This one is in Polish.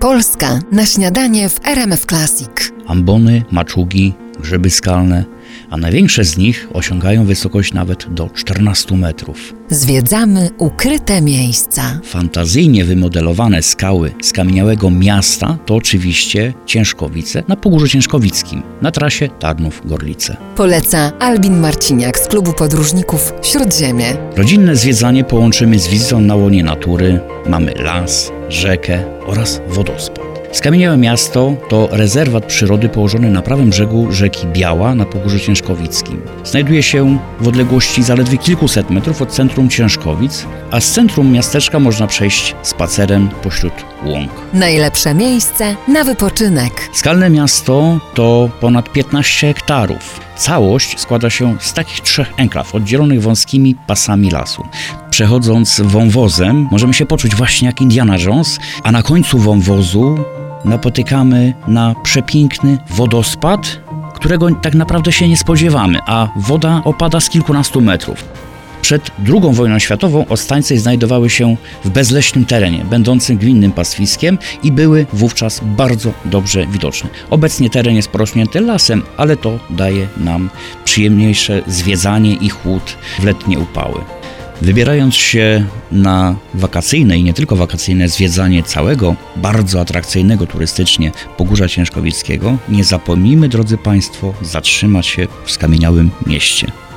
Polska na śniadanie w RMF Classic. Ambony, maczugi, grzyby skalne, a największe z nich osiągają wysokość nawet do 14 metrów. Zwiedzamy ukryte miejsca. Fantazyjnie wymodelowane skały skamieniałego miasta to oczywiście Ciężkowice na Pogórzu Ciężkowickim, na trasie Tarnów-Gorlice. Poleca Albin Marciniak z klubu podróżników Śródziemie. Rodzinne zwiedzanie połączymy z wizytą na łonie natury. Mamy las, rzekę oraz wodospad. Skamieniałe Miasto to rezerwat przyrody położony na prawym brzegu rzeki Biała na Pogórzu Ciężkowickim. Znajduje się w odległości zaledwie kilkuset metrów od centrum Ciężkowic, a z centrum miasteczka można przejść spacerem pośród łąk. Najlepsze miejsce na wypoczynek. Skalne miasto to ponad 15 hektarów. Całość składa się z takich trzech enklaw oddzielonych wąskimi pasami lasu. Przechodząc wąwozem możemy się poczuć właśnie jak Indiana Jones, a na końcu wąwozu napotykamy na przepiękny wodospad, którego tak naprawdę się nie spodziewamy, a woda opada z kilkunastu metrów. Przed II wojną światową Ostańce znajdowały się w bezleśnym terenie, będącym gminnym pastwiskiem i były wówczas bardzo dobrze widoczne. Obecnie teren jest porośnięty lasem, ale to daje nam przyjemniejsze zwiedzanie i chłód w letnie upały. Wybierając się na wakacyjne i nie tylko wakacyjne zwiedzanie całego bardzo atrakcyjnego turystycznie Pogórza Ciężkowickiego, nie zapomnijmy, drodzy Państwo, zatrzymać się w skamieniałym mieście.